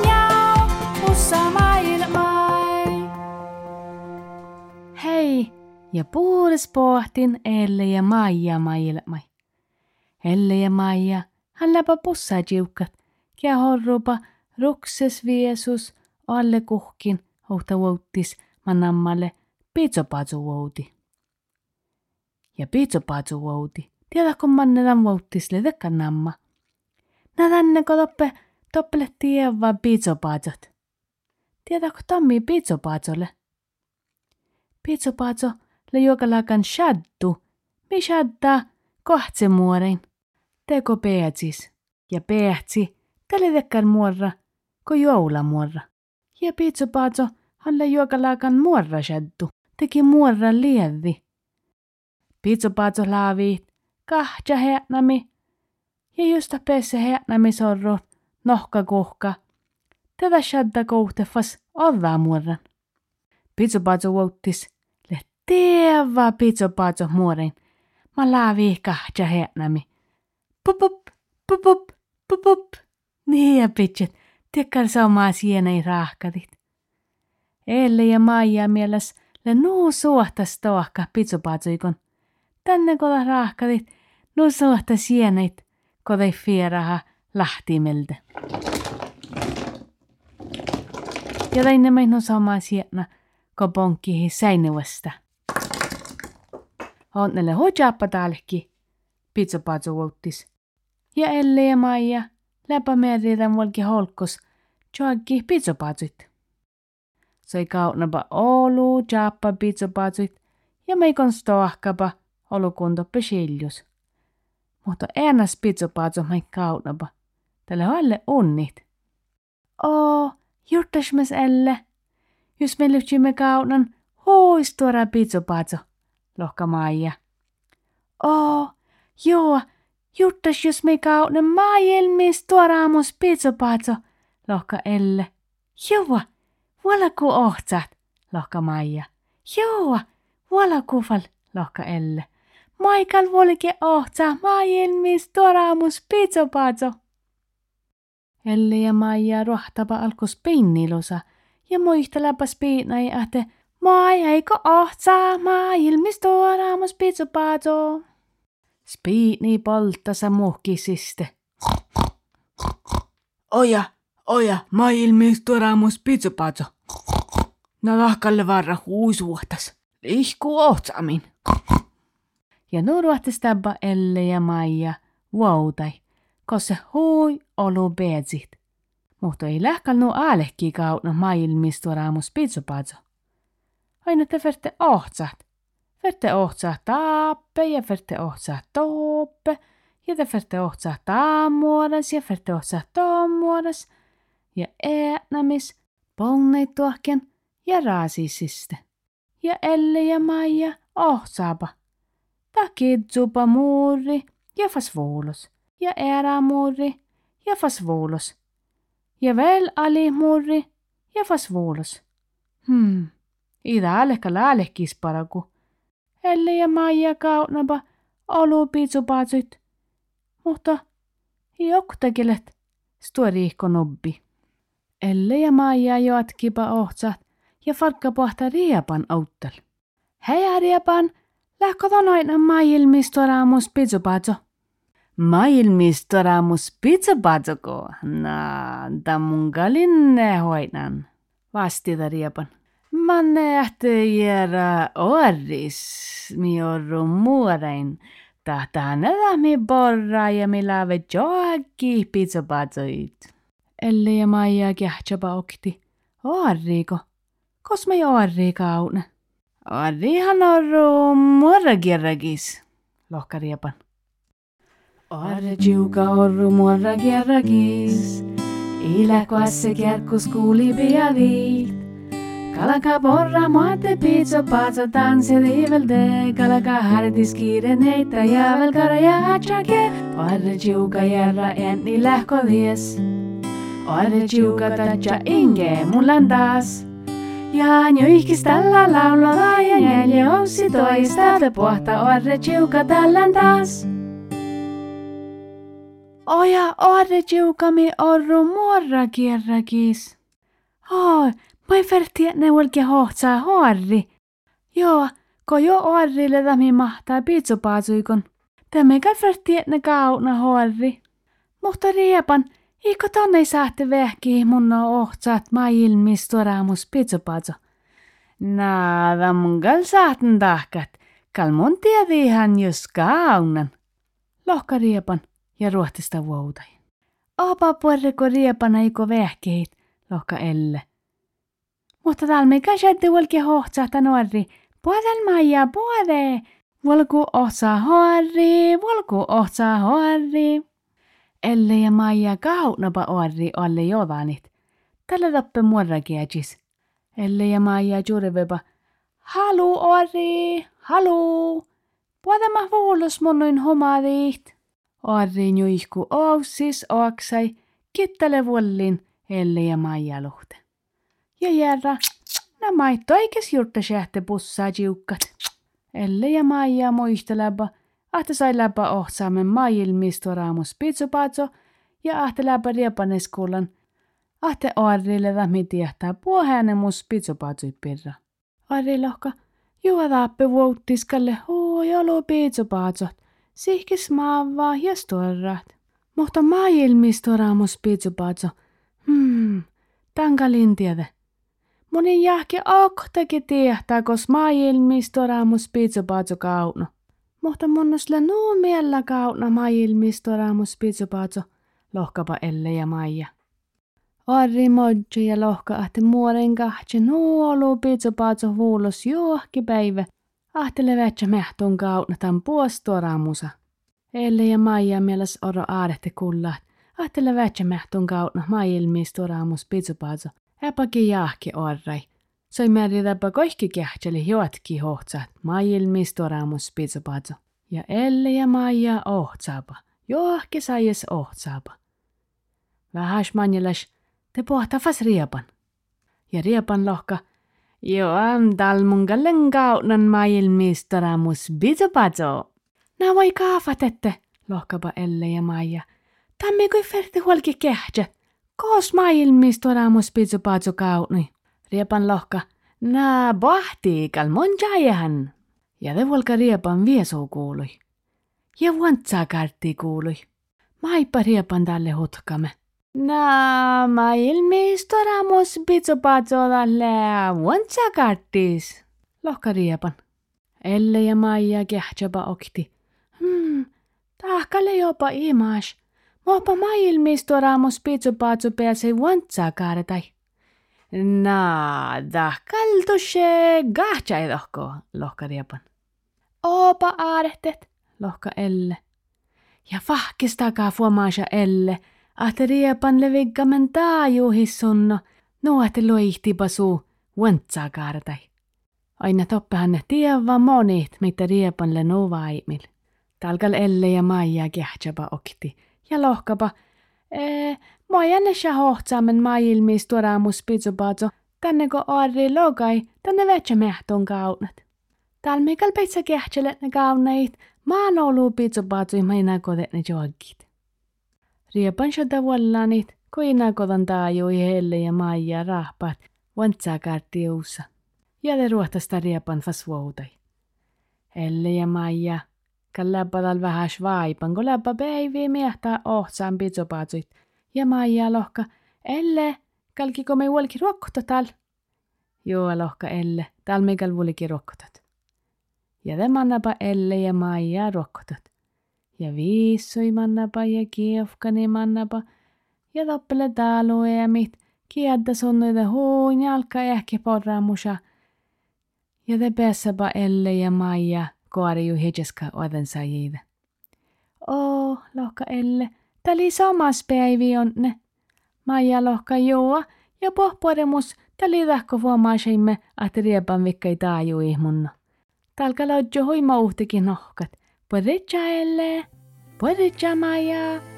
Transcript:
Njau. Pussa maailmai. Hei, ja puhdas pohtin Elle ja Maija maailmai. Elle ja Maija, hän läpä pussaa jiukkat, ja horrupa rukses viesus alle kuhkin, huhta vuottis manammalle piitsopatsu vuoti. Ja piitsopatsu vuoti, tiedätkö mannelan vuottis le namma. Nä tänne kotoppe toppele tievaa piitsopatsot. Tiedätkö Tommi piitsopatsolle? Piitsopatso le juokalakan shaddu, mi shadda kohtse muorein. Teko peetsis ja peetsi tälle tekkan muorra, ko joula muorra. Ja piitsopatso halle juokalakan muorra shaddu, teki muorra lievi. Piitsopatso laavi kahtja heänämi ja justa pesse heänämi sorro nohka kuhka. Tätä shadda kohtefas orraa muorran. Piitsopatso vuottis le teeva piitsopatso muorein. Mä laavi kahtja heänämi. Pupup, pupup, pupup. Niin ja pitset, tekkar samaa sienei rahkadit. Elle ja Maija mieles le nuu suhtas tohka pitsupatsuikon. Tänne kola rahkadit, nuu suhta sieneit, kodei fieraha lahtimeltä. Ja tänne meitä no samaa sienä, ko ponkkihi säinevasta. Onnelle hojappa talki, pitsupatsu vuottis. Ja Elle ja Maija, läpä merritän volki holkos, joakki pizzopatsuit. Sai kaunapa olu, jappa pizzopatsuit ja meikon stoahkapa olukunto pesiljus. Mutta ennäs pizzopatsu mei kaunapa. Tälle alle unnit. Oo, juttasmes Elle. Jos me lyhtsimme kaunan, hois tuora pizzopatsu, lohka Maija. Oo, joo, juttas jos me kaunan maailmis tuoraamus pizzopatsu, lohka Elle. Joo, Valaku ohtsat, lohka Maija. Joo, valakufal, lohka Elle. Maikal volke ohtsa maailmis tuoraamus pizzopatso. Elle ja Maija rohtapa alkos pinnilosa ja muistelepas piinai ahte Maija eikö ohtsa maailmis tuoraamus pizzopatso. Spiini polttasa muhkisiste. Oja, oja, maailmis tuoraamus pizzopatso. No lahkalle varra huisuhtas. Lihku ohtsamin. Ja nuruahtis tabba Elle ja Maija vuotai, kosse hui olu beetsit. Mutta ei lähkal nu aalehki kauna maailmis tuoraamus pizzopatso. Aina te verte ohtsat. Verte ohtsat taappe ja verte ohtsat tooppe. Ja te verte ohtsat taamuodas ja verte ohtsat toomuodas. Ja äänämis ponneit tuohken ja raasisiste. Ja Elle ja Maija ohtsaapa. Ta kidsupa muuri ja fasvuulos. Ja erämuuri ja fasvuulos. Ja veel ali muuri ja fasvuulos. Hmm. Ida aleka laalehkis paraku. Elle ja Maija kaunapa olu piitsupatsuit. Mutta joktakelet stuoriihko nobbi. Elle ja Maija jatkipa ohtsat ja farkka pohta riepan auttal. Hei riepan, lähkö tonoina maailmistoraamus pizzupatso? Maailmistoraamus pizzapatsoko? Na, tammungalinne hoinan. Vastita riepan. Manne ähti jäädä orris, mi orru muorein. Tahtaan edä mi borra ja mi lave joakki pizzapatsoit. Elle ja Maija kähtsapa okti. Orriko? Kos me orri kauna? Orrihan orru muorrakierrakis, lohka riepan. Orre jiuka orru muorrakierrakis. Ilä kwasse kerkus kuuli piavit. Kalaka porra muate pizza pazza tanse rivelde Kalaka hardis kiire neita ja vel kara ja achake Orre jiuka järra enni lähko tatja inge mullan taas Ja nyihkis tällä laulalla ja neljä ossi toista pohta orre chiuka tällän taas. Oja orre chiukami orru muorra kierrakis. Oi, mai ne volke hohtsaa horri. Joo, ko jo orrille tämi mahtaa piitsupaazuikon. Tämä ferti ne kauna horri. Mutta riepan, Iko tonne saatte vähki mun ohtsaat maailmis toramus pitsopazo. Mun gal saatten tahkat. Kal mun tiedihan jos kaunan. Lohka riepan ja ruohtista vuotai. Opa puerreko riepana iko vähkeit, lohka elle. Mutta talmi käsette volke hohtsaata nuori. Puodel maija puode. Volku ohtsaa horri, volku ohtsaa horri. Elle ja Maija kaunapa orri alle jodanit. Tällä tappe muorra kiedjis. Elle ja Maija juuriveba. Halu orri, halu. Puadama vuolus monnoin homadit. Orri juihku oussis oaksai, kittele vuollin Elle ja Maija luhte. Ja järra, nä maitto eikäs jurtta sähte pussaa jiukkat. Elle ja Maija muisteleba, ahte sai läpä ohtsaamen maailmisto raamus pitsupatso ja ahte läpä riepaneskullan. Ahte Arrille vähmi tietää puohäänemus pitsupatsui pirra. Arri lohka, juodaappe vuotiskalle huu jolo pitsupatsot, sihkis maavaa ja storrat. Mutta maailmisto raamus pitsupatso, hmm, tankalin tiede. Monin jahki oktakin tietää, kos maailmisto raamus pitsupatso kauno. Mutta monnosle nuu miellä kauna maailmistoramus pitsupaatso, lohkapa Elle ja Maija. Arri modje ja lohka ahte muoren kahtje nuolu pitsupaatso huulos juohki päivä. Ahte levätsä mehtun kauna tämän puostoramusa. Elle ja Maija mieles oro aarehte kullaat. Ahte levätsä mehtun kauna maailmistoramus pitsupaatso. Epäkin jahki orrai. Sai määritäpä kaikki kähtseli jotki hohtsat, maailmistoramus pitsopazo. Ja Elle ja Maija ohtsaapa, johke saies ohtsaapa. Vähäs manjelas, te pohtafas riepan. Ja riepan lohka, jo am talmungallen kaunan maailmistoramus pitsopazo. Nää voi kaafatette, lohkapa Elle ja Maija. Tammi kui ferti huolki kähtsät, koos maailmistoramus pitsopazo kauni. Riepan lohka, nää kal mon jajahan. Ja volka riepan viesou kuului. Ja vuantsaa kartti kuului. Maippa riepan tälle hutkame. Nää ma ilmistoramus pitsopatso tälle vuantsaa karttis. Lohka riepan. Elle ja Maija kähtsäpä okti. Hmm, tahkalle jopa imas. Mopa ma ilmistoramus pitsopatso pääsee vuantsaa kartai. Nada, kaltushe gahtsai lohko, lohka riepan. Opa aarehtet, lohka Elle. Ja fahkistakaa fuomaasa Elle, ahte riepan leviggamen taajuhissunno, nuote loihtipa suu, vuantsaa kaartai. Aina toppahan ne tiedä monit, mitä riepanle novaimil. Talkal Elle ja Maija kähtsäpä okti, ja lohkapa, Mä jännässä hohtsaamen maailmis tuoraamus pitsupaatso, tänne ko arri logai, tänne vetsä mehton kaunat. Täällä mikal peitsä kähtselet ne kaunait, maa noulu pitsupaatso enää kodet ne joggit. Riepan shota wallanit, ko enää kodan taajui helle ja maija rahpat, vantsaa kartti uussa. Ja te ruohtasta riepan fasvuutai. Helle ja maija, läppä tal vähäs vaipan, kun läppä päiviä miehtää ohtsaan pitsupaatsoit, ja Maija lohka, Elle, kalkiko me vuolki tal? Joo lohka Elle, tal kal vuolki ruokkotat. Ja te mannapa Elle ja Maija ruokkotat. Ja viissoi mannapa ja kiefkani mannapa. Ja toppele mit, kiedda sonnoida huun jalka ehkä porraamusa. Ja te päässäpä Elle ja Maija koari ju hejeska oden sajide. Oo, lohka Elle, Täli samas päivi onne. Maija lohka juo ja pohporemus täli vuomaaseimme, että riepan vikkai taaju ihmunno. Talka lodjo huima uhtikin nohkat. Podritja elle, podritja Maija.